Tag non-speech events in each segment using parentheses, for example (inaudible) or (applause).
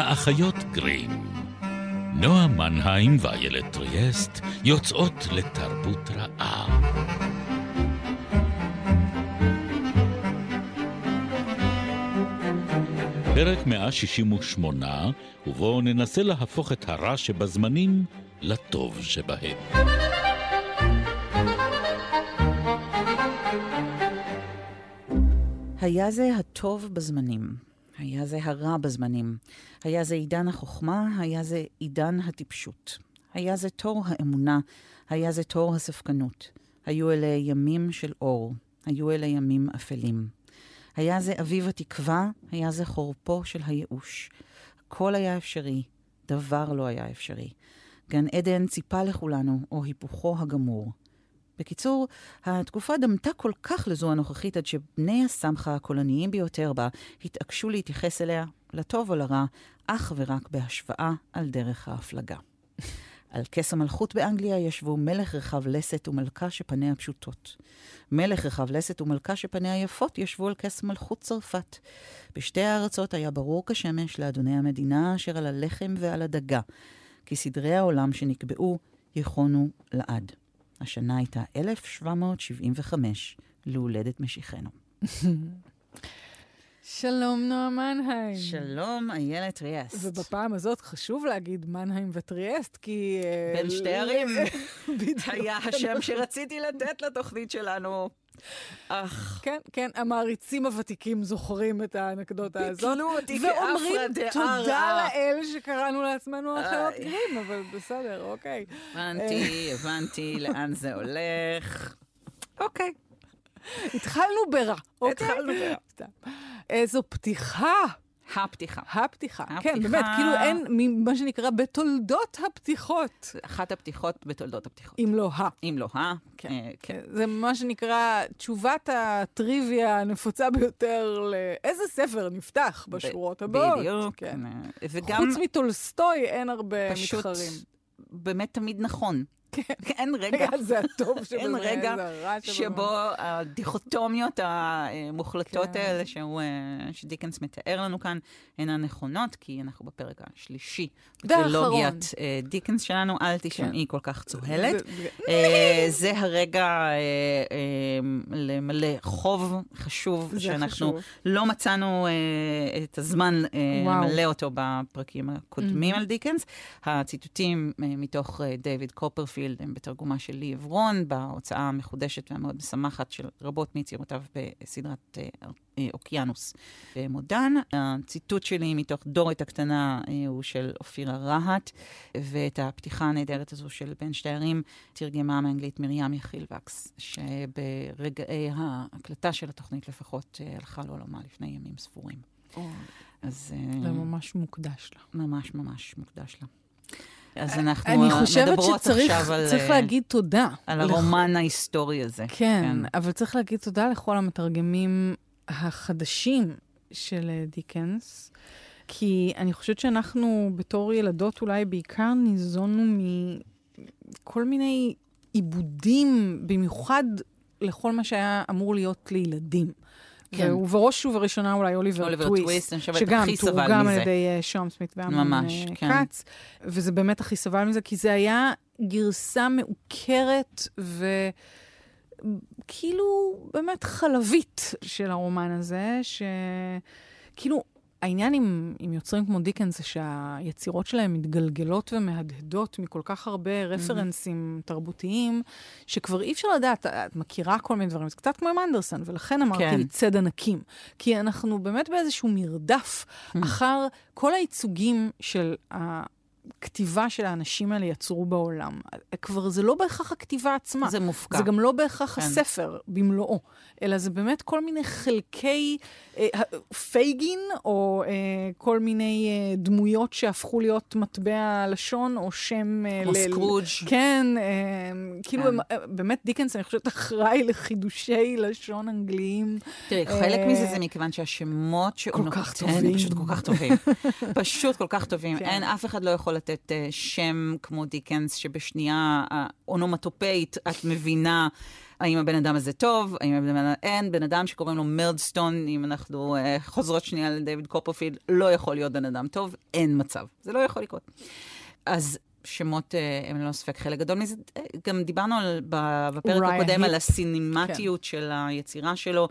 האחיות גרים. נועה מנהיים ואיילת טריאסט יוצאות לתרבות רעה. פרק 168, ובו ננסה להפוך את הרע שבזמנים לטוב שבהם. היה זה הטוב בזמנים, היה זה הרע בזמנים, היה זה עידן החוכמה, היה זה עידן הטיפשות. היה זה תור האמונה, היה זה תור הספקנות. היו אלה ימים של אור, היו אלה ימים אפלים. היה זה אביב התקווה, היה זה חורפו של הייאוש. הכל היה אפשרי, דבר לא היה אפשרי. גן עדן ציפה לכולנו, או היפוכו הגמור. בקיצור, התקופה דמתה כל כך לזו הנוכחית עד שבני הסמכה הקולניים ביותר בה התעקשו להתייחס אליה, לטוב או לרע, אך ורק בהשוואה על דרך ההפלגה. על כס המלכות באנגליה ישבו מלך רחב לסת ומלכה שפניה פשוטות. מלך רחב לסת ומלכה שפניה יפות ישבו על כס מלכות צרפת. בשתי הארצות היה ברור כשמש לאדוני המדינה אשר על הלחם ועל הדגה, כי סדרי העולם שנקבעו יכונו לעד. השנה הייתה 1775 להולדת משיחנו. (laughs) שלום, נועה מנהיים. שלום, איילת ריאסט. ובפעם הזאת חשוב להגיד מנהיים וטריאסט, כי... אה, בין שתי ערים. (laughs) היה השם שרציתי לתת לתוכנית שלנו. אך. כן, כן, המעריצים הוותיקים זוכרים את האנקדוטה הזאת. ביטלו אותי כאפרה ואומרים תודה לאל שקראנו לעצמנו אחרות גרים, אבל בסדר, אוקיי. הבנתי, הבנתי (laughs) לאן זה הולך. אוקיי. התחלנו ברע, אוקיי? התחלנו ברע. איזו פתיחה. הפתיחה. הפתיחה. כן, באמת, כאילו אין, מה שנקרא, בתולדות הפתיחות. אחת הפתיחות בתולדות הפתיחות. אם לא ה. אם לא ה, כן. אה, כן. זה מה שנקרא תשובת הטריוויה הנפוצה ביותר לאיזה ספר נפתח בשורות הבאות. בדיוק. כן. וגם... חוץ מטולסטוי אין הרבה מתחרים. פשוט באמת תמיד נכון. כן. אין רגע, זה הטוב שבזה, אין רגע שבו הדיכוטומיות המוחלטות כן. האלה שהוא, שדיקנס מתאר לנו כאן אינן נכונות, כי אנחנו בפרק השלישי בטרילוגיית דיקנס שלנו, אל תשמעי כל כך צוהלת. זה הרגע למלא חוב חשוב, שאנחנו לא מצאנו את הזמן למלא אותו בפרקים הקודמים על דיקנס. הציטוטים מתוך דיוויד קופרפילד, פילד הם בתרגומה של לי עברון, בהוצאה המחודשת והמאוד משמחת של רבות מיצירותיו בסדרת אה, אוקיינוס מודן. הציטוט שלי מתוך דוריט הקטנה אה, הוא של אופירה רהט, ואת הפתיחה הנהדרת הזו של בין שתי ערים תרגמה מאנגלית מרים יחיל וקס, שברגעי ההקלטה של התוכנית לפחות אה, הלכה לעולמה לפני ימים ספורים. אז... זה ממש מוקדש לה. ממש ממש מוקדש לה. אז אנחנו מדברות עכשיו על... אני חושבת שצריך להגיד תודה. על הרומן ההיסטורי הזה. כן, כן, אבל צריך להגיד תודה לכל המתרגמים החדשים של דיקנס, כי אני חושבת שאנחנו בתור ילדות אולי בעיקר ניזונו מכל מיני עיבודים, במיוחד לכל מה שהיה אמור להיות לילדים. כן. ובראש ובראשונה אולי אוליבר, אוליבר טוויסט, טוויסט, אני חושבת. שגם תורגם על ידי uh, שום סמית ואמנון uh, כן. כץ, וזה באמת הכי סבל מזה, כי זה היה גרסה מעוקרת וכאילו באמת חלבית של הרומן הזה, שכאילו העניין עם, עם יוצרים כמו דיקנס זה שהיצירות שלהם מתגלגלות ומהדהדות מכל כך הרבה רפרנסים mm-hmm. תרבותיים, שכבר אי אפשר לדעת, את מכירה כל מיני דברים, זה קצת כמו עם אנדרסון, ולכן אמרתי כן. ציד ענקים. כי אנחנו באמת באיזשהו מרדף mm-hmm. אחר כל הייצוגים של ה... הכתיבה של האנשים האלה יצרו בעולם. כבר זה לא בהכרח הכתיבה עצמה. זה מופקע. זה גם לא בהכרח כן. הספר במלואו, אלא זה באמת כל מיני חלקי אה, פייגין, או אה, כל מיני אה, דמויות שהפכו להיות מטבע לשון, או שם... אה, כמו סקרוג'. כן, אה, כאילו, כן. אה, באמת דיקנס, אני חושבת, אחראי לחידושי לשון אנגליים. תראי, אה, חלק מזה זה מכיוון שהשמות שהוא כך טובים. פשוט כל כך טובים. (laughs) פשוט כל כך טובים. כן. אין, אף אחד לא יכול לתת uh, שם כמו דיקנס, שבשנייה האונומטופאית את מבינה האם הבן אדם הזה טוב, האם הבן אדם... אין, בן אדם שקוראים לו מרדסטון, אם אנחנו uh, חוזרות שנייה לדייוויד קופרפילד, לא יכול להיות בן אדם טוב, אין מצב. זה לא יכול לקרות. אז שמות הם ללא ספק חלק גדול מזה. גם דיברנו על, בפרק הקודם על הסינמטיות כן. של היצירה שלו.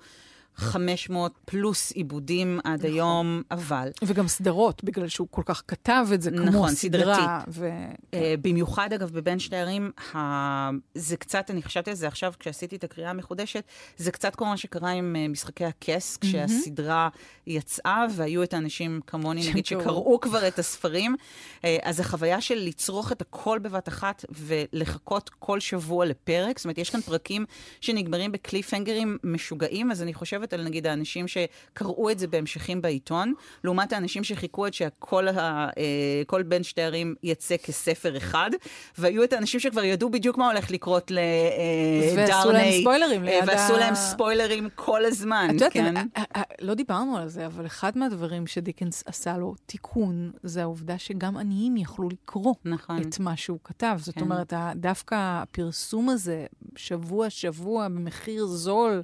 500 פלוס עיבודים עד נכון. היום, אבל... וגם סדרות, בגלל שהוא כל כך כתב את זה כמו נכון, סדרה. סדרתית. ו... Uh, במיוחד, אגב, בבין שתיירים, ה... זה קצת, אני חשבתי על זה עכשיו, כשעשיתי את הקריאה המחודשת, זה קצת כמו מה שקרה עם uh, משחקי הכס, כשהסדרה יצאה, והיו את האנשים כמוני, נגיד, שקראו כבר את הספרים. Uh, אז החוויה של לצרוך את הכל בבת אחת ולחכות כל שבוע לפרק, זאת אומרת, יש כאן פרקים שנגמרים בקליפהנגרים משוגעים, אז אני חושבת... חושבת על נגיד האנשים שקראו את זה בהמשכים בעיתון, לעומת האנשים שחיכו עד שכל ה, אה, כל בין שתי ערים יצא כספר אחד, והיו את האנשים שכבר ידעו בדיוק מה הולך לקרות לדרני. אה, ועשו להם ספוילרים ליד ה... ועשו להם ספוילרים כל הזמן, את יודעת, כן? לא דיברנו על זה, אבל אחד מהדברים שדיקנס עשה לו תיקון, זה העובדה שגם עניים יכלו לקרוא נכון. את מה שהוא כתב. זאת כן. אומרת, דווקא הפרסום הזה, שבוע-שבוע, במחיר זול,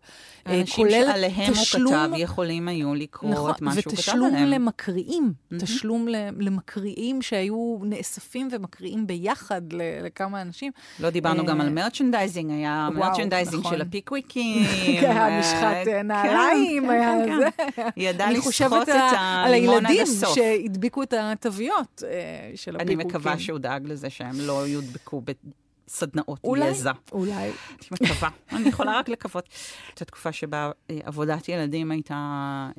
אה, כולל שעליהם תשלום, הוא כתב, יכולים היו לקרוא נכון, את מה שהוא כתב עליהם. ותשלום למקריאים, mm-hmm. תשלום למקריאים שהיו נאספים ומקריאים ביחד לכמה אנשים. לא דיברנו uh, גם על merchandising, היה merchandising נכון. של הפיקוויקים. (laughs) כן, המשחת אה, נעליים, כן, היה כן, זה. כן. היא ידעה לסחוט את הלימון עד הסוף. על הילדים שהדביקו את התוויות של הפיקווקים. אני מקווה שהוא דאג לזה שהם לא יודבקו סדנאות אולי, יזע. אולי, אני מקווה. (laughs) אני יכולה רק לקוות. זו תקופה שבה אה, עבודת ילדים הייתה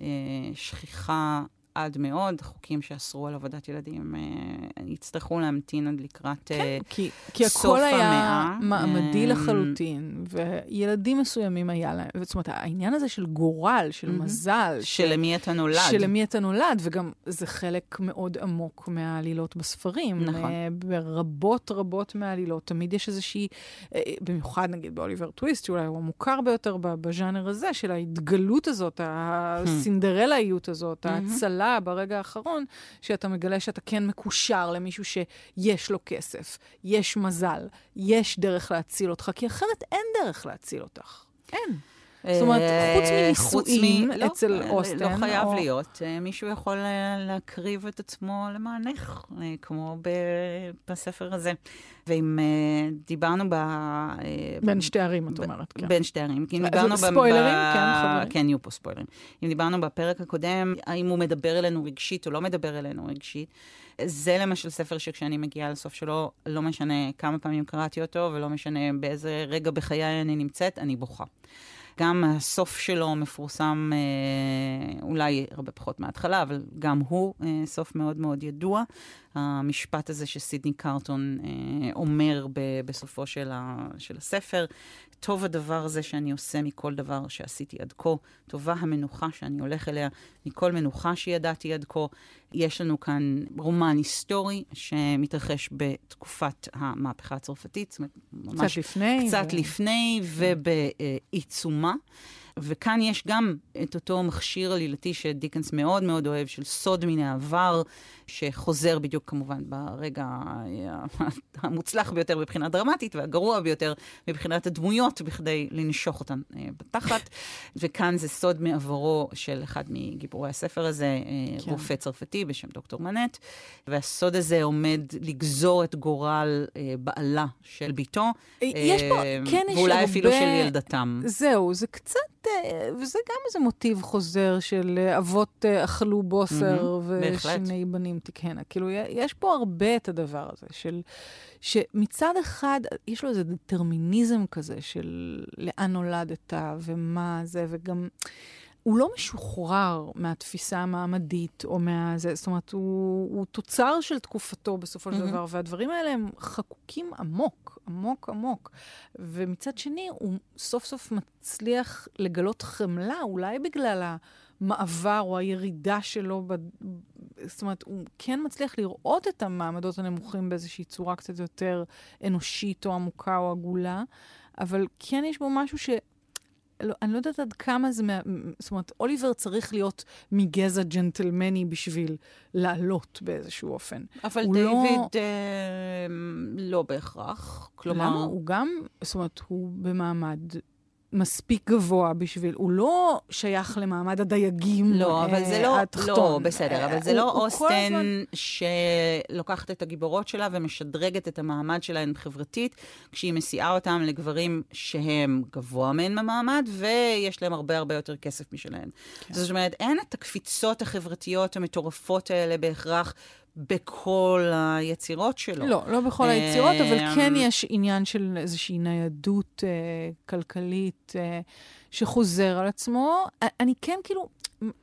אה, שכיחה עד מאוד. חוקים שאסרו על עבודת ילדים אה, יצטרכו להמתין עד לקראת כן, אה, כי, כי סוף המאה. כי הכל היה מעמדי אה, לחלוטין, וילדים מסוימים היה להם, זאת אומרת, העניין הזה של גורל, של מזל. של למי אתה נולד. של למי אתה נולד, וגם זה חלק מאוד עמוק מהעלילות בספרים. נכון. ברבות רבות מהעלילות, תמיד יש איזושהי, במיוחד נגיד באוליבר טוויסט, שאולי הוא המוכר ביותר בז'אנר הזה, של ההתגלות הזאת, הסינדרלאיות הזאת, ההצלה. עלה ברגע האחרון, שאתה מגלה שאתה כן מקושר למישהו שיש לו כסף, יש מזל, יש דרך להציל אותך, כי אחרת אין דרך להציל אותך. אין. זאת אומרת, חוץ אה, מנישואים לא, אצל לא, אוסטן... לא חייב או... להיות. אה, מישהו יכול אה, להקריב את עצמו למענך, כמו בספר הזה. ואם דיברנו ב... בין שתי ערים, את אומרת, כן. בין שתי ערים. כי אם דיברנו... ספוילרים, ב... כן, חברים. כן, יהיו פה ספוילרים. אם דיברנו בפרק הקודם, האם הוא מדבר אלינו רגשית או לא מדבר אלינו רגשית, זה למשל ספר שכשאני מגיעה לסוף שלו, לא משנה כמה פעמים קראתי אותו, ולא משנה באיזה רגע בחיי אני נמצאת, אני בוכה. גם הסוף שלו מפורסם אה, אולי הרבה פחות מההתחלה, אבל גם הוא אה, סוף מאוד מאוד ידוע. המשפט הזה שסידני קרטון אה, אומר בסופו של, ה- של הספר, טוב הדבר הזה שאני עושה מכל דבר שעשיתי עד כה, טובה המנוחה שאני הולך אליה מכל מנוחה שידעתי עד כה. יש לנו כאן רומן היסטורי שמתרחש בתקופת המהפכה הצרפתית, זאת אומרת, ממש... קצת לפני. קצת ו... לפני ובעיצומה. וכאן יש גם את אותו מכשיר עלילתי שדיקנס מאוד מאוד אוהב, של סוד מן העבר, שחוזר בדיוק כמובן ברגע המוצלח ביותר מבחינה דרמטית, והגרוע ביותר מבחינת הדמויות, בכדי לנשוך אותן אה, בתחת. וכאן זה סוד מעברו של אחד מגיבורי הספר הזה, אה, כן. רופא צרפתי בשם דוקטור מנט, והסוד הזה עומד לגזור את גורל אה, בעלה של ביתו. יש פה, כן יש הרבה... ואולי אפילו של ילדתם. זהו, זה קצת... וזה גם איזה מוטיב חוזר של אבות אכלו בוסר mm-hmm, ושני בנים תקהנה. כאילו, יש פה הרבה את הדבר הזה של... שמצד אחד, יש לו איזה דטרמיניזם כזה של לאן נולדת ומה זה, וגם... הוא לא משוחרר מהתפיסה המעמדית או מהזה, זאת אומרת, הוא, הוא תוצר של תקופתו בסופו של mm-hmm. דבר, והדברים האלה הם חקוקים עמוק, עמוק עמוק. ומצד שני, הוא סוף סוף מצליח לגלות חמלה, אולי בגלל המעבר או הירידה שלו, ב... זאת אומרת, הוא כן מצליח לראות את המעמדות הנמוכים באיזושהי צורה קצת יותר אנושית או עמוקה או עגולה, אבל כן יש בו משהו ש... לא, אני לא יודעת עד כמה זה... מה, זאת אומרת, אוליבר צריך להיות מגזע ג'נטלמני בשביל לעלות באיזשהו אופן. אבל דיוויד לא- אה, לא בהכרח. כלומר... למה? הוא גם, זאת אומרת, הוא במעמד מספיק גבוה בשביל, הוא לא שייך למעמד הדייגים לא, אבל זה לא, אה, התחתון. לא, בסדר, אה, אבל זה הוא- לא הוא אוסטן הזמן- שלוקחת את הגיבורות שלה ומשדרגת את המעמד שלהן חברתית, כשהיא מסיעה אותם לגברים שהם גבוה מהן במעמד, ויש להם הרבה הרבה יותר כסף משלהן. כן. זאת אומרת, אין את הקפיצות החברתיות המטורפות האלה בהכרח בכל היצירות שלו. לא, לא בכל היצירות, אבל אמ, כן יש עניין של איזושהי ניידות אה, כלכלית אה, שחוזר על עצמו. אני כן, כאילו,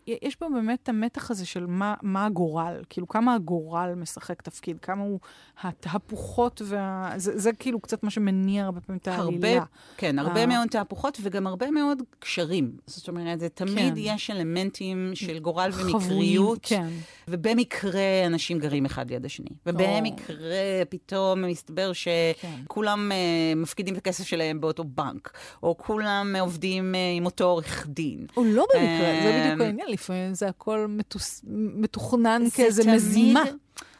יש פה באמת את המתח הזה של מה, מה הגורל, כאילו, כמה הגורל משחק תפקיד, כמה הוא התהפוכות וה... זה, זה כאילו קצת מה שמניע הרבה פעמים את העלילה. הרבה, כן, הרבה אה. מאוד תהפוכות וגם הרבה מאוד קשרים. זאת אומרת, זה תמיד כן. יש אלמנטים של גורל חבויים, ומקריות. כן. ובמקרה אנשים גרים אחד ליד השני. ובמקרה פתאום מסתבר כן. שכולם uh, מפקידים את הכסף שלהם באותו בנק, או כולם עובדים uh, עם אותו עורך דין. או לא במקרה, זה אמ, בדיוק העניין, לפעמים זה הכל. מתוכנן זה כאיזה מזימה.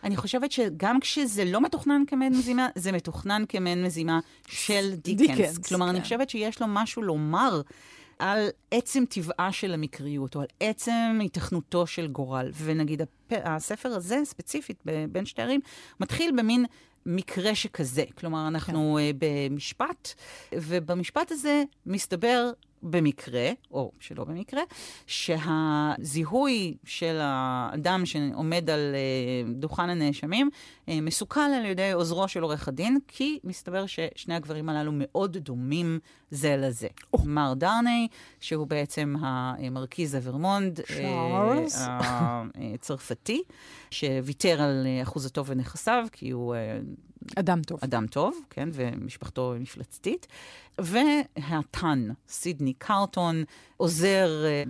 אני חושבת שגם כשזה לא מתוכנן כמעין מזימה, זה מתוכנן כמעין מזימה של דיקנס. דיקנס, כלומר, אני כן. חושבת שיש לו משהו לומר על עצם טבעה של המקריות, או על עצם היתכנותו של גורל. ונגיד. הספר הזה, ספציפית, בין שתי ערים, מתחיל במין... מקרה שכזה. כלומר, אנחנו כן. uh, במשפט, ובמשפט הזה מסתבר במקרה, או שלא במקרה, שהזיהוי של האדם שעומד על uh, דוכן הנאשמים uh, מסוכל על ידי עוזרו של עורך הדין, כי מסתבר ששני הגברים הללו מאוד דומים זה לזה. Oh. מר דרני, שהוא בעצם המרכיז אברמונד, צ'ארלס. הצרפתי, שוויתר על אה, אחוזתו ונכסיו, כי הוא אה, אדם טוב. אדם טוב, כן, ומשפחתו מפלצתית. והטאן, סידני קרטון, עוזר אה,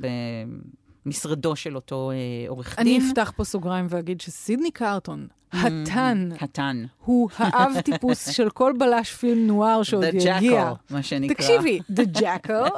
במשרדו של אותו אה, עורך אני דין. אפתח פה סוגריים ואגיד שסידני קרטון, הטאן, הטאן. הוא האב טיפוס (laughs) של כל בלש פילם נואר שעוד The יגיע. Jackal, מה שנקרא. תקשיבי, The Jackal,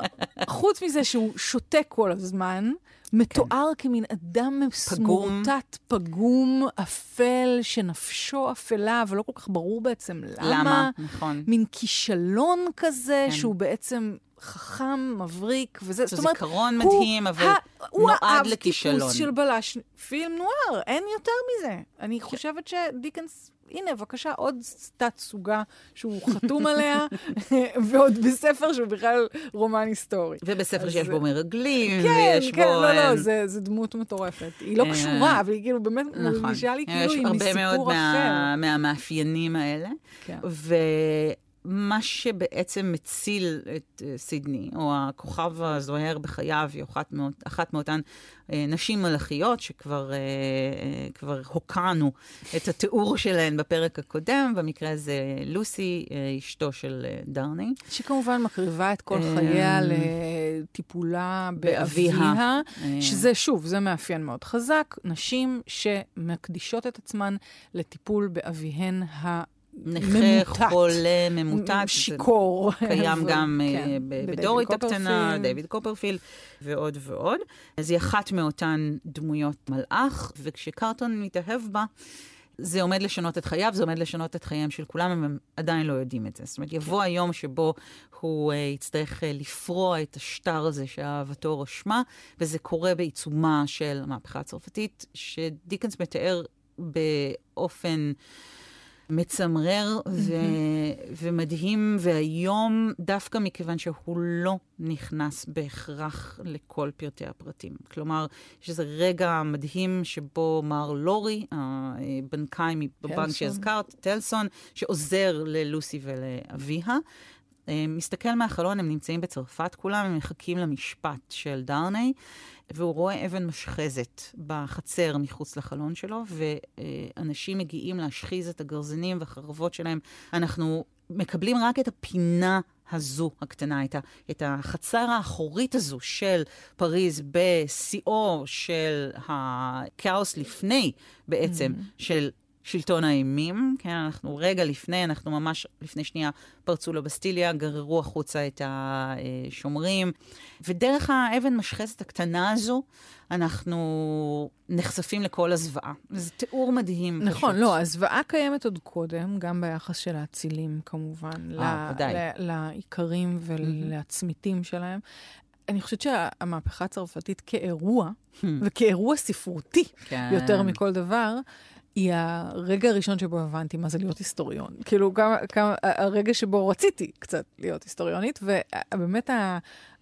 חוץ מזה שהוא שותק כל הזמן, מתואר כמין אדם. מסמורטט, פגום, אפל, שנפשו אפלה, אבל לא כל כך ברור בעצם למה. למה? נכון. מין כישלון כזה, כן. שהוא בעצם חכם, מבריק, וזה, יש לו זיכרון מדהים, אבל הוא נועד האב לכישלון. טיפוס של בלש פילם נואר, אין יותר מזה. אני חושבת שדיקנס, הנה, בבקשה, עוד תת-סוגה שהוא חתום (laughs) עליה, ועוד בספר שהוא בכלל רומן היסטורי. ובספר אז שיש בו מרגלים, כן, ויש כן, בו... לא, לא, אה, זה, זה דמות מטורפת. היא לא אה, קשורה, אבל היא כאילו באמת נכון. מרגישה לי יש כאילו היא הרבה מאוד מסיפור מה- אחר. מהמאפיינים האלה. כן. ומה שבעצם מציל את אה, סידני, או הכוכב הזוהר בחייו, היא אחת, מאות, אחת מאותן אה, נשים מלאכיות, שכבר אה, כבר הוקענו את התיאור שלהן בפרק הקודם, במקרה הזה לוסי, אשתו של דרני. שכמובן מקריבה את כל חייה לטיפולה באביה. באביה, שזה, שוב, זה מאפיין מאוד חזק, נשים שמקדישות את עצמן לטיפול באביהן נכה. חולה, ממוטט. שיכור. קיים ו- (laughs) גם כן, אה, בדייוויד בדורית הקטנה. דיוויד קופרפילד ועוד ועוד. אז היא אחת מאותן דמויות מלאך, וכשקרטון מתאהב בה, זה עומד לשנות את חייו, זה עומד לשנות את חייהם של כולם, הם עדיין לא יודעים את זה. זאת אומרת, יבוא היום שבו הוא uh, יצטרך uh, לפרוע את השטר הזה שאהבתו רשמה, וזה קורה בעיצומה של המהפכה הצרפתית, שדיקנס מתאר באופן... מצמרר ו- ומדהים, והיום, דווקא מכיוון שהוא לא נכנס בהכרח לכל פרטי הפרטים. כלומר, יש איזה רגע מדהים שבו מר לורי, הבנקאי בבנק. שהזכרת, טלסון, שעוזר ללוסי ולאביה, מסתכל מהחלון, הם נמצאים בצרפת כולם, הם מחכים למשפט של דרני, והוא רואה אבן משחזת בחצר מחוץ לחלון שלו, ואנשים מגיעים להשחיז את הגרזנים והחרבות שלהם. אנחנו מקבלים רק את הפינה הזו, הקטנה, את, ה, את החצר האחורית הזו של פריז בשיאו של הכאוס לפני, בעצם, של שלטון האימים, כן, אנחנו רגע לפני, אנחנו ממש לפני שנייה פרצו לבסטיליה, גררו החוצה את השומרים, ודרך האבן משחצת הקטנה הזו, אנחנו נחשפים לכל הזוועה. זה תיאור מדהים נכון, פשוט. לא, הזוועה קיימת עוד קודם, גם ביחס של האצילים כמובן, אה. לאיכרים ולצמיתים שלהם. אני חושבת שהמהפכה הצרפתית כאירוע, וכאירוע ספרותי כן. יותר מכל דבר, היא הרגע הראשון שבו הבנתי מה זה להיות היסטוריון. כאילו, כמה, כמה, הרגע שבו רציתי קצת להיות היסטוריונית, ובאמת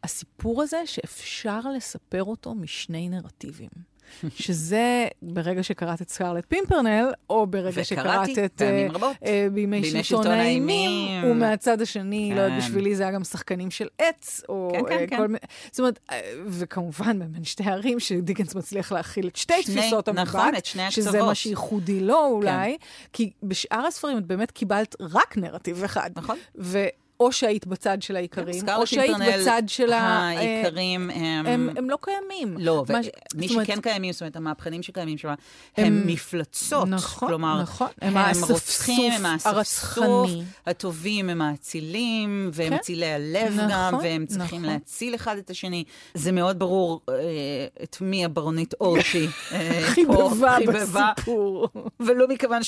הסיפור הזה שאפשר לספר אותו משני נרטיבים. שזה ברגע שקראת את סקרלט פימפרנל, או ברגע שקראת את פעמים רבות. uh, בימי שלטון האימים. ומהצד השני, לא יודעת, כן. בשבילי זה היה גם שחקנים של עץ, או כן, כן, אה, כן. כל מיני... זאת אומרת, אה, וכמובן, בין שתי הערים, שדיקנס מצליח להכיל את שתי שני- תפיסות המבט, נכון, את שני שזה. מה שייחודי לו אולי, כי בשאר הספרים את באמת קיבלת רק נרטיב אחד. נכון. ו... או שהיית בצד של האיכרים, או שהיית בצד של ה... אה, העיקרים הם... הם, הם לא קיימים. לא, מה- ומי זאת אומרת, שכן קיימים, זאת אומרת, המהפכנים שקיימים שם, הם- הם מפלצות. נכון, כלומר, נכון. הם הם האספסוף רוצחים, הם האספסוף, הרצחני. הטובים הם האצילים, והם כן. אצילי הלב נכון, גם, והם צריכים נכון. להציל אחד את השני. זה מאוד ברור אה, את מי הברונית אורשי (laughs) אה, חיבבה בסיפור. ולא מכיוון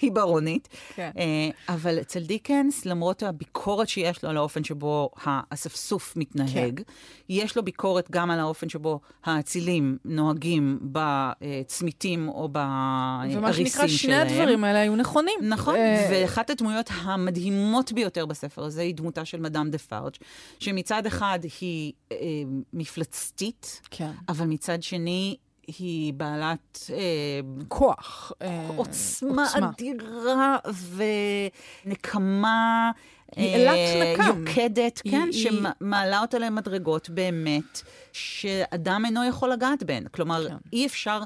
שהיא ברונית. כן. אה, אבל אצל דיקנס, למרות הביקורת שיש לו על האופן שבו האספסוף מתנהג, כן. יש לו ביקורת גם על האופן שבו האצילים נוהגים בצמיתים או ומה בריסים שנקרא, שני שלהם. הדברים האלה היו נכונים. נכון, אה, ואחת הדמויות המדהימות ביותר בספר הזה היא דמותה של מדאם דה פארג', שמצד אחד היא אה, מפלצתית, כן. אבל מצד שני היא בעלת... אה, כוח. אה, עוצמה אדירה ונקמה. היא אה, אלת נקם. יוקדת, היא- כן, היא- שמעלה אותה למדרגות באמת, שאדם אינו יכול לגעת בהן. כלומר, כן. אי אפשר אה,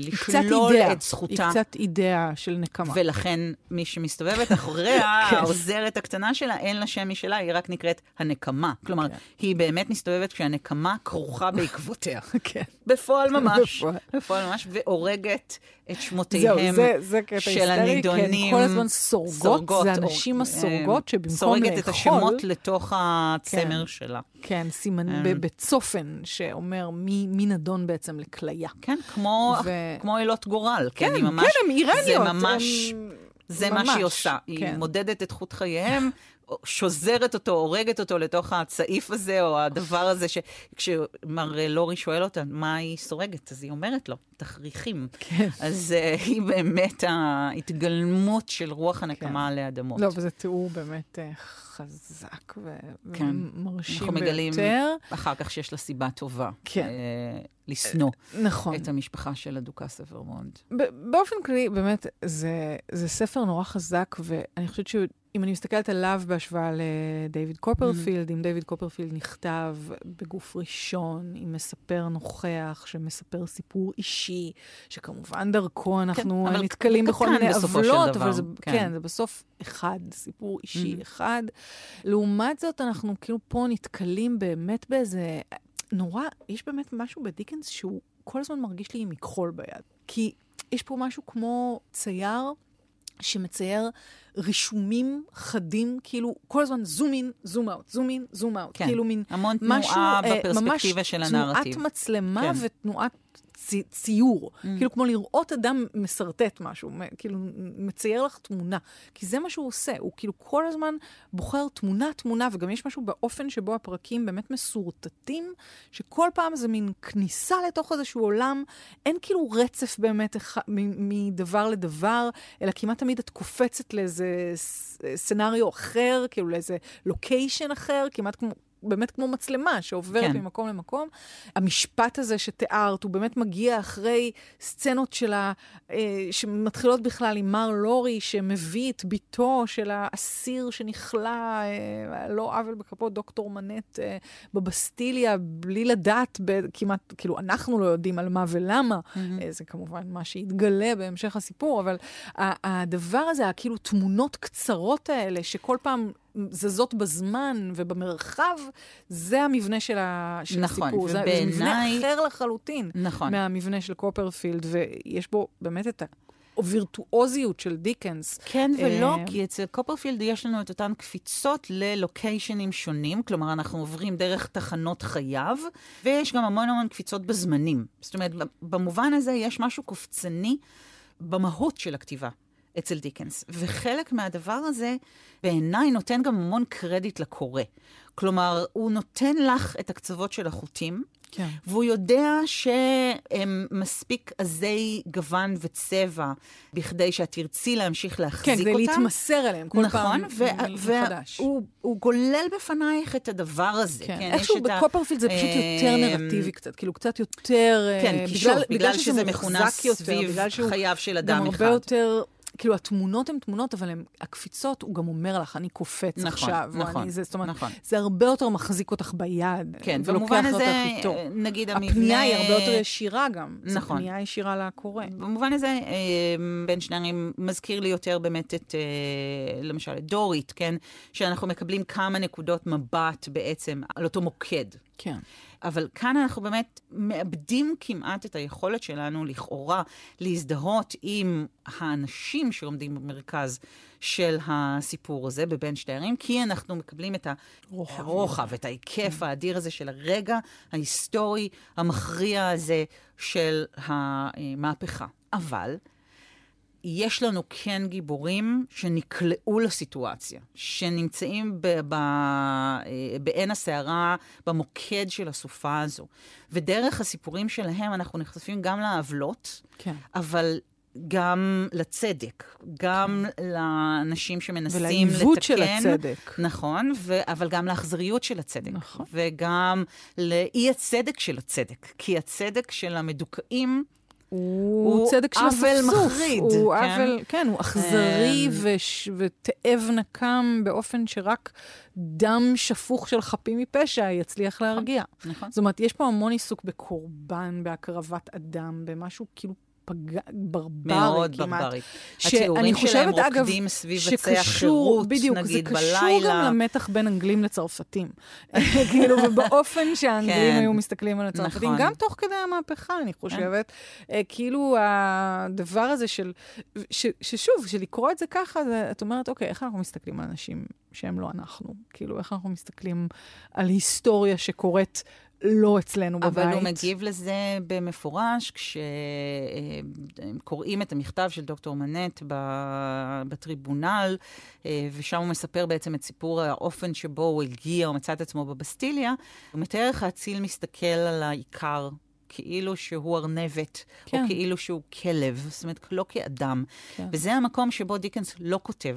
לשלול אידאה. את זכותה. היא קצת אידאה של נקמה. ולכן מי שמסתובבת (laughs) אחריה, כן. העוזרת הקטנה שלה, אין לה שם משלה, היא רק נקראת הנקמה. כלומר, כן. היא באמת מסתובבת כשהנקמה כרוכה (laughs) בעקבותיה. כן. בפועל (laughs) ממש, בפועל. ממש, והורגת את שמותיהם זה, זה של היסטרי, הנידונים. כן, כל הזמן סורגות, סורגות, זה או- הנשים אה, הסורגות שבמקום סורגת לאכול, את השמות לתוך הצמר כן. שלה. כן, סימן, אה. ב- בצופן, שאומר מי, מי נדון בעצם לכליה. כן, כמו, ו- כמו אלות גורל. כן, כן, היא ממש, כן, הן איראניות. זה ממש, הן- זה מה ממש, שהיא עושה. היא כן. מודדת את חוט חייהם, שוזרת אותו, הורגת אותו לתוך הצעיף הזה, או הדבר הזה, שכשמר לורי שואל אותה מה היא סורגת, אז היא אומרת לו, תכריכים. כן. אז uh, היא באמת ההתגלמות של רוח הנקמה עלי אדמות. לא, וזה תיאור באמת אה, חזק כן. ומרשים אנחנו מגלים ביותר. אחר כך שיש לה סיבה טובה. כן. אה, לשנוא נכון. את המשפחה של הדוכס אוורמונד. באופן כללי, באמת, זה, זה ספר נורא חזק, ואני חושבת שאם אני מסתכלת עליו בהשוואה לדייוויד קופרפילד, Mm-hmm. אם דייוויד קופרפילד נכתב בגוף ראשון, עם מספר נוכח, שמספר סיפור אישי, שכמובן דרכו אנחנו אבל נתקלים בכל מיני עוולות, אבל זה, כן. כן, זה בסוף אחד, סיפור אישי Mm-hmm. אחד. לעומת זאת, אנחנו כאילו פה נתקלים באמת באיזה... נורא, יש באמת משהו בדיקנס שהוא כל הזמן מרגיש לי עם מכחול ביד. כי יש פה משהו כמו צייר שמצייר רישומים חדים, כאילו כל הזמן זום אין, זום אאוט, זום אין, זום אאוט. כן, כאילו מין המון משהו, תנועה אה, בפרספקטיבה ממש של הנרטיב. תנועת מצלמה כן. ותנועת צי, ציור. Mm. כאילו כמו לראות אדם משרטט משהו, כאילו מצייר לך תמונה. כי זה מה שהוא עושה, הוא כאילו כל הזמן בוחר תמונה-תמונה, וגם יש משהו באופן שבו הפרקים באמת מסורטטים, שכל פעם זה מין כניסה לתוך איזשהו עולם, אין כאילו רצף באמת אח- מדבר לדבר, אלא כמעט תמיד את קופצת לאיזה סצנריו אחר, כאילו לאיזה לוקיישן אחר, כמעט כמו... באמת כמו מצלמה שעוברת כן. ממקום למקום. המשפט הזה שתיארת, הוא באמת מגיע אחרי סצנות שלה, אה, שמתחילות בכלל עם מר לורי, שמביא את בתו של האסיר שנכלא, אה, לא עוול בכפו, דוקטור מנט, אה, בבסטיליה, בלי לדעת ב- כמעט, כאילו, אנחנו לא יודעים על מה ולמה. Mm-hmm. אה, זה כמובן מה שיתגלה בהמשך הסיפור, אבל הדבר הזה, הכאילו תמונות קצרות האלה, שכל פעם זזות בזמן ובמרחב, זה המבנה של, ה... של נכון, הסיפור. זה, זה מבנה ובעיניי- אחר לחלוטין נכון. מהמבנה של קופרפילד, ויש בו באמת את הווירטואוזיות של דיקנס. כן ולא, אה, כי אצל קופרפילד יש לנו את אותן קפיצות ללוקיישנים שונים, כלומר, אנחנו עוברים דרך תחנות חייו, ויש גם המון המון קפיצות בזמנים. זאת אומרת, במובן הזה יש משהו קופצני במהות של הכתיבה. אצל דיקנס. וחלק מהדבר הזה, בעיניי, נותן גם המון קרדיט לקורא. כלומר, הוא נותן לך את הקצוות של החוטים, כן. והוא יודע שהם מספיק עזי גוון וצבע בכדי שאת תרצי להמשיך להחזיק כן, אותם. כדי להתמסר אליהם כל נכון, פעם ו- מחדש. והוא הוא גולל בפנייך את הדבר הזה. כן, כן, איכשהו בקופרפילד זה פשוט יותר אמ, נרטיבי קצת, כאילו קצת יותר... אה, כן, כי שוב, בגלל שזה מכונס יותר, סביב בגלל חייו של אדם גם אחד. הרבה יותר... כאילו, התמונות הן תמונות, אבל הם, הקפיצות, הוא גם אומר לך, אני קופץ נכון, עכשיו. נכון, אני זה, זאת אומרת, נכון. זה הרבה יותר מחזיק אותך ביד. כן, במובן הזה, איתו. נגיד המבנה... הפנייה היא הרבה יותר ישירה גם. זו נכון. פנייה ישירה לקורא. במובן הזה, אה, בן שנרים מזכיר לי יותר באמת את, אה, למשל, את דורית, כן? שאנחנו מקבלים כמה נקודות מבט בעצם על אותו מוקד. כן. אבל כאן אנחנו באמת מאבדים כמעט את היכולת שלנו, לכאורה, להזדהות עם האנשים שעומדים במרכז של הסיפור הזה בבין שתי ערים, כי אנחנו מקבלים את רוחב. הרוחב, את ההיקף האדיר הזה של הרגע ההיסטורי המכריע הזה של המהפכה. אבל יש לנו כן גיבורים שנקלעו לסיטואציה, שנמצאים ב- ב- אה, בעין הסערה, במוקד של הסופה הזו. ודרך הסיפורים שלהם אנחנו נחשפים גם לעוולות, כן. אבל גם לצדק, גם לאנשים שמנסים לתקן. ולעיוות של הצדק. נכון, ו- אבל גם לאכזריות של הצדק. נכון. וגם לאי הצדק של הצדק. כי הצדק של המדוכאים הוא הוא צדק של אספסוף. מחריד, הוא כן? עוול, כן, הוא אכזרי אמ, וש- ותאב נקם באופן שרק דם שפוך של חפים מפשע יצליח להרגיע. נכון. זאת אומרת, יש פה המון עיסוק בקורבן, בהקרבת אדם, במשהו כאילו פג... ברברי מאוד כמעט. ברברי. שאני התיאורים שלהם חושבת, אגב, רוקדים סביב עצי החירות, בדיוק, נגיד זה קשור בלילה. גם למתח בין אנגלים לצרפתים. (laughs) כאילו, ובאופן שהאנגלים כן. היו מסתכלים על הצרפתים, נכון. גם תוך כדי המהפכה, אני חושבת. אה, כאילו, הדבר הזה של, ש, ששוב, של לקרוא את זה ככה, זה, את אומרת, אוקיי, איך אנחנו מסתכלים על אנשים שהם לא אנחנו? כאילו, איך אנחנו מסתכלים על היסטוריה שקורית לא אצלנו בבית? אבל הוא מגיב לזה במפורש כשהם קוראים את המכתב של דוקטור מנט בטריבונל, אה, ושם הוא מספר בעצם את סיפור האופן שבו הוא הגיע או מצא את עצמו בבסטיליה. הוא מתאר איך האציל מסתכל על העיקר. כאילו שהוא ארנבת. כן. או כאילו שהוא כלב, זאת אומרת, לא כאדם. כן. וזה המקום שבו דיקנס לא כותב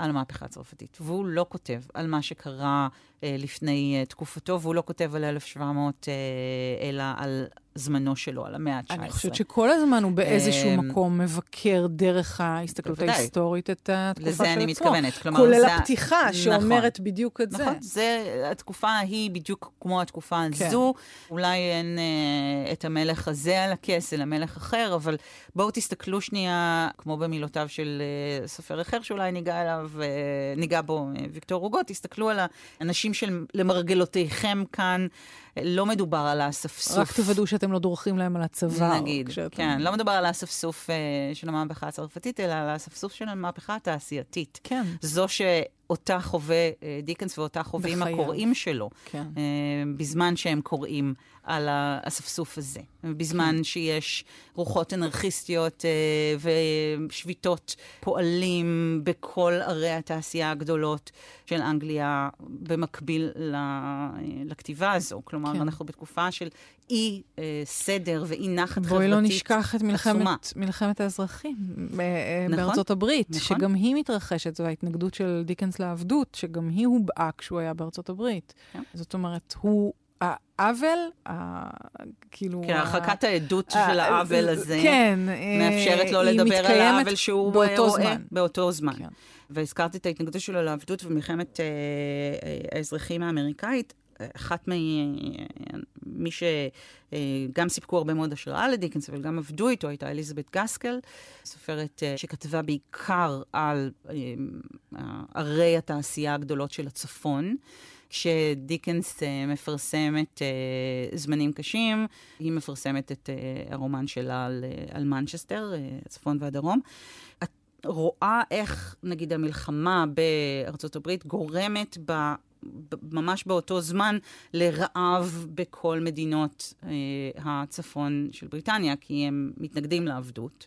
על המהפכה הצרפתית, והוא לא כותב על מה שקרה אה, לפני אה, תקופתו, והוא לא כותב על 1700, אה, אלא על זמנו שלו, על המאה ה-19. אני חושבת שכל הזמן הוא באיזשהו אמ, מקום מבקר דרך ההסתכלות בוודאי. ההיסטורית את התקופה של לזה עצמו. אני מתכוונת. כלומר, כולל זה הפתיחה נכון. שאומרת בדיוק את זה. נכון, זה, התקופה ההיא בדיוק כמו התקופה כן. הזו. אולי אין אה, את המלך הזה על הכס, אלא מלך אחר, אבל בואו תסתכלו שנייה, כמו במילותיו של אה, סופר אחר שאולי ניגע אליו, אה, ניגע בו אה, ויקטור רוגו, תסתכלו על האנשים של למרגלותיכם כאן. לא מדובר על האספסוף. רק תוודאו שאתם לא דורכים להם על הצוואר. נגיד, כשאתם- כן, לא מדובר על האספסוף אה, של המהפכה הצרפתית, אלא על האספסוף של המהפכה התעשייתית. כן, זו שאותה חווה אה, דיקנס ואותה חווים. הקוראים שלו, כן. אה, בזמן שהם קוראים על האספסוף הזה. בזמן כן. שיש רוחות אנרכיסטיות אה, ושביתות פועלים בכל ערי התעשייה הגדולות של אנגליה, במקביל לכתיבה הזו. כלומר, כן. אנחנו בתקופה של אי אה, סדר ואי נחת חברתית בואי לא נשכח את עצומה. מלחמת, מלחמת האזרחים אה, אה, נכון, בארצות הברית, נכון. שגם היא מתרחשת, זו ההתנגדות של דיקנס לעבדות, שגם היא הובעה כשהוא היה בארצות הברית. כן. זאת אומרת, הוא העוול, ה- כאילו... כן, ה- הרחקת העדות ה- של העוול אה, הזה. כן. מאפשרת לו לדבר על העוול שהוא באותו רואה זמן. באותו זמן. כן. והזכרתי את ההתנגדות שלו לעבדות במלחמת אה, האזרחים האמריקאית. אחת ממי שגם סיפקו הרבה מאוד השראה לדיקנס, אבל גם עבדו איתו, הייתה אליזבת גסקל, סופרת אה, שכתבה בעיקר על אה, ערי התעשייה הגדולות של הצפון. כשדיקנס מפרסם את זמנים קשים, היא מפרסמת את הרומן שלה על, על מנצ'סטר, הצפון והדרום. רואה איך, נגיד, המלחמה בארצות הברית גורמת ב... ממש באותו זמן לרעב בכל מדינות אה, הצפון של בריטניה, כי הם מתנגדים לעבדות,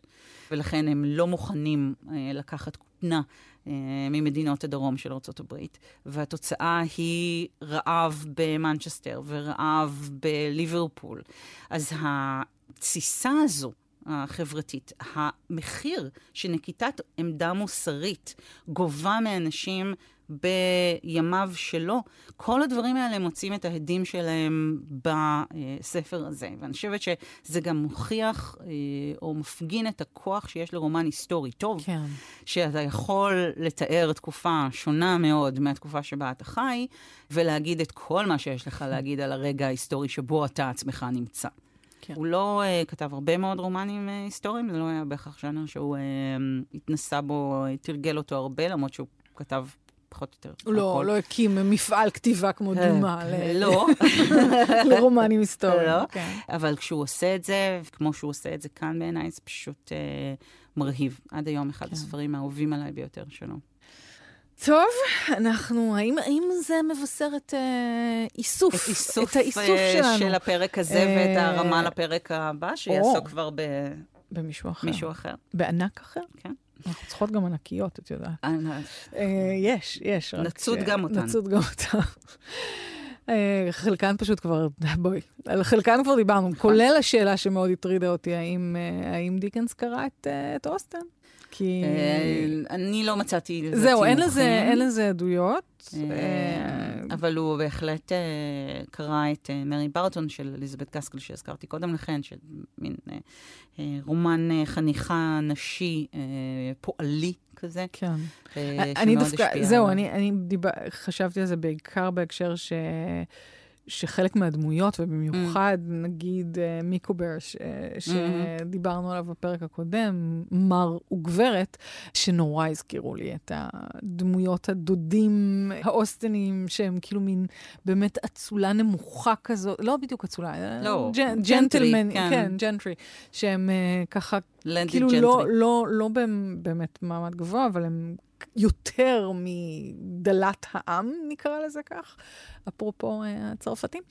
ולכן הם לא מוכנים אה, לקחת כותנה אה, ממדינות הדרום של ארה"ב. והתוצאה היא רעב במנצ'סטר ורעב בליברפול. אז התסיסה הזו, החברתית, המחיר שנקיטת עמדה מוסרית גובה מאנשים בימיו שלו, כל הדברים האלה מוצאים את ההדים שלהם בספר הזה. ואני חושבת שזה גם מוכיח אה, או מפגין את הכוח שיש לרומן היסטורי טוב, כן. שאתה יכול לתאר תקופה שונה מאוד מהתקופה שבה אתה חי, ולהגיד את כל מה שיש לך להגיד על הרגע ההיסטורי שבו אתה עצמך נמצא. כן. הוא לא uh, כתב הרבה מאוד רומנים uh, היסטוריים, זה לא היה בהכרח ז'אנר שהוא uh, התנסה בו, תרגל אותו הרבה, למרות שהוא כתב פחות או יותר. לא, לא הקים מפעל כתיבה כמו דומה לא. (laughs) לרומנים היסטוריים. לא, כן. אבל כשהוא עושה את זה, כמו שהוא עושה את זה כאן בעיניי, זה פשוט מרהיב. עד היום אחד כן. הספרים האהובים עליי ביותר שלו. טוב, אנחנו, האם, האם זה מבשר את אה, איסוף, את, איסוף, את האיסוף אה, שלנו? של הפרק הזה אה, ואת הרמה לפרק הבא, שיעסוק כבר ב... במישהו אחר. מישהו אחר. בענק אחר? כן. אנחנו צריכות גם ענקיות, את יודעת. ענק. אה, יש, יש. נצוד. גם אותן. נצוד גם אותן. אה, חלקן פשוט כבר, בואי, על חלקן כבר דיברנו, נכון. כולל השאלה שמאוד הטרידה אותי, האם, אה, דיקנס קרא אה, את אוסטן? כי... אני לא מצאתי לזה זהו, אין לזה, אין לזה עדויות. אבל הוא בהחלט קרא את מרי ברטון של אליזבת קסקל שהזכרתי קודם לכן, של מין רומן חניכה נשי פועלי כזה. כן. אני דווקא, זהו, אני, חשבתי על זה בעיקר בהקשר ש... שחלק מהדמויות, ובמיוחד, mm. נגיד, uh, מיקובר, ש, mm-hmm. שדיברנו עליו בפרק הקודם, מר וגברת, שנורא הזכירו לי את הדמויות הדודים האוסטנים, שהם כאילו מין באמת אצולה נמוכה כזאת, לא בדיוק אצולה, לא, ג'נ, ג'נטלמן, כן, כן, ג'נטרי, שהם uh, ככה, כאילו לא, לא, לא באמת מעמד גבוה, אבל הם יותר מדלת העם, נקרא לזה כך, אפרופו אה, הצרפתים.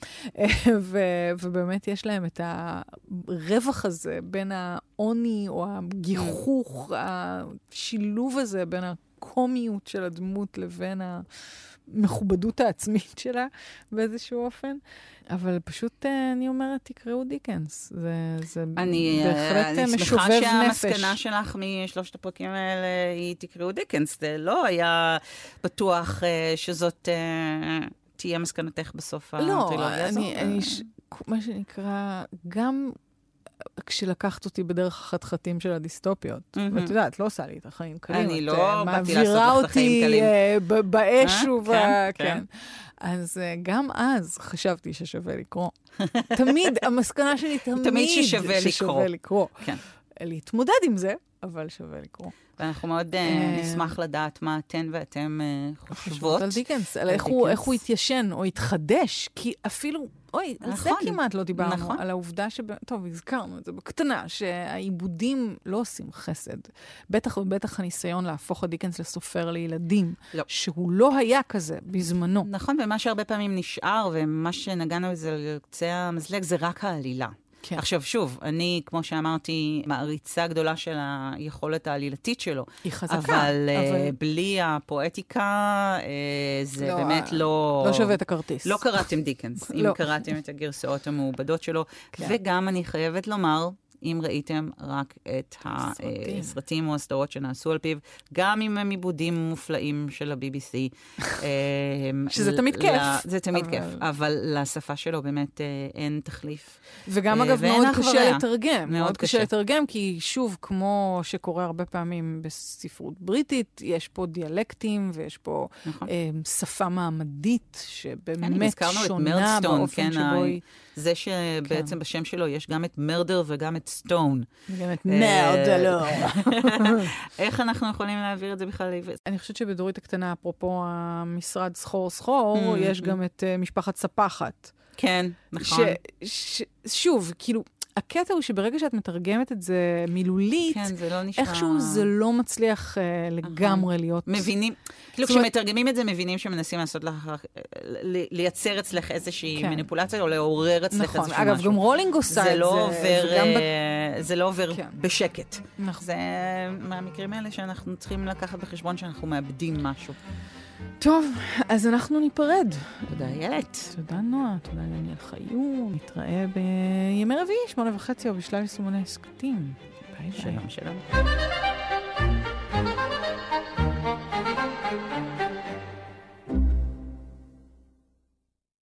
ובאמת יש להם את הרווח הזה בין העוני או הגיחוך, השילוב הזה בין הקומיות של הדמות לבין המכובדות העצמית שלה באיזשהו אופן. אבל פשוט, אה, אני אומרת, תקראו דיקנס. זה, זה אני, בהחלט אני משובב נפש. אני שמחה שהמסקנה שלך משלושת הפרקים האלה היא תקראו דיקנס. זה לא היה בטוח שזאת תהיה מסקנתך בסוף לא, הטרילוגיה הזאת. לא, אני, ש... מה שנקרא, גם כשלקחת אותי בדרך החתחתים של הדיסטופיות. Mm-hmm. ואת יודעת, לא עושה לי את החיים קלים. אני לא באתי לעשות לך חיים קלים. מעבירה אותי באש וב... כן, כן. כן. אז uh, גם אז חשבתי ששווה לקרוא. תמיד, המסקנה שלי תמיד, (laughs) תמיד ששווה, ששווה לקרוא. לקרוא. כן. להתמודד עם זה, אבל שווה לקרוא. ואנחנו מאוד uh, נשמח לדעת מה אתן ואתם uh, חושבות. על דיקנס, על איך הוא, התיישן או התחדש, כי אפילו, אוי, על זה נכון. כמעט לא דיברנו, נכון. על העובדה ש... טוב, הזכרנו את זה בקטנה, שהעיבודים לא עושים חסד. בטח ובטח הניסיון להפוך את דיקנס לסופר לילדים, לא. שהוא לא היה כזה בזמנו. נכון, ומה שהרבה פעמים נשאר, ומה שנגענו בזה על קצה המזלג, זה רק העלילה. כן. עכשיו, שוב, אני, כמו שאמרתי, מעריצה גדולה של היכולת העלילתית שלו. היא חזקה. אבל, אה, אבל... בלי הפואטיקה, uh, זה לא, באמת לא... לא שווה את הכרטיס. לא קראתם דיקנס, אם לא. קראתם את הגרסאות המעובדות שלו. כן. וגם, אני חייבת לומר, אם ראיתם רק את הסרטים או הסדרות שנעשו על פיו, גם אם הם עיבודים מופלאים של ה-BBC. (laughs) אמ, שזה תמיד כיף. זה תמיד כיף, אבל לשפה שלו באמת אה, אין תחליף. וגם, אה, אגב, מאוד קשה לתרגם. מאוד קשה לתרגם, כי שוב, כמו שקורה הרבה פעמים בספרות בריטית, יש פה דיאלקטים ויש פה נכון. אמ, שפה מעמדית שבאמת שונה באופן כן, שבו היא... זה שבעצם בשם שלו יש גם את מרדר וגם את סטון. באמת מרדלור. (laughs) איך אנחנו יכולים להעביר את זה בכלל לעברית? אני חושבת שבדורית הקטנה, אפרופו המשרד סחור סחור, יש גם את אה, משפחת ספחת. כן, נכון. שוב, כאילו, הקטע הוא שברגע שאת מתרגמת את זה מילולית, כן, זה לא נשמע... איכשהו זה לא מצליח uh, לגמרי להיות... מבינים, כאילו כשמתרגמים את זה, מבינים שמנסים לעשות לך, לייצר אצלך איזושהי כן. מניפולציה, או לעורר אצלך נכון. איזשהו אגב, משהו. אגב, גם רולינג עושה את זה. לא עובר, ב... זה לא עובר כן. בשקט. נכון. זה מהמקרים האלה שאנחנו צריכים לקחת בחשבון שאנחנו מאבדים משהו. טוב, אז אנחנו ניפרד. תודה, איילת. תודה, נועה. תודה, דניאל חיון. נתראה בימי רביעי, שמונה וחצי, או בשלל יישומוני הסכתים. ביי ביי. שלום, שלום.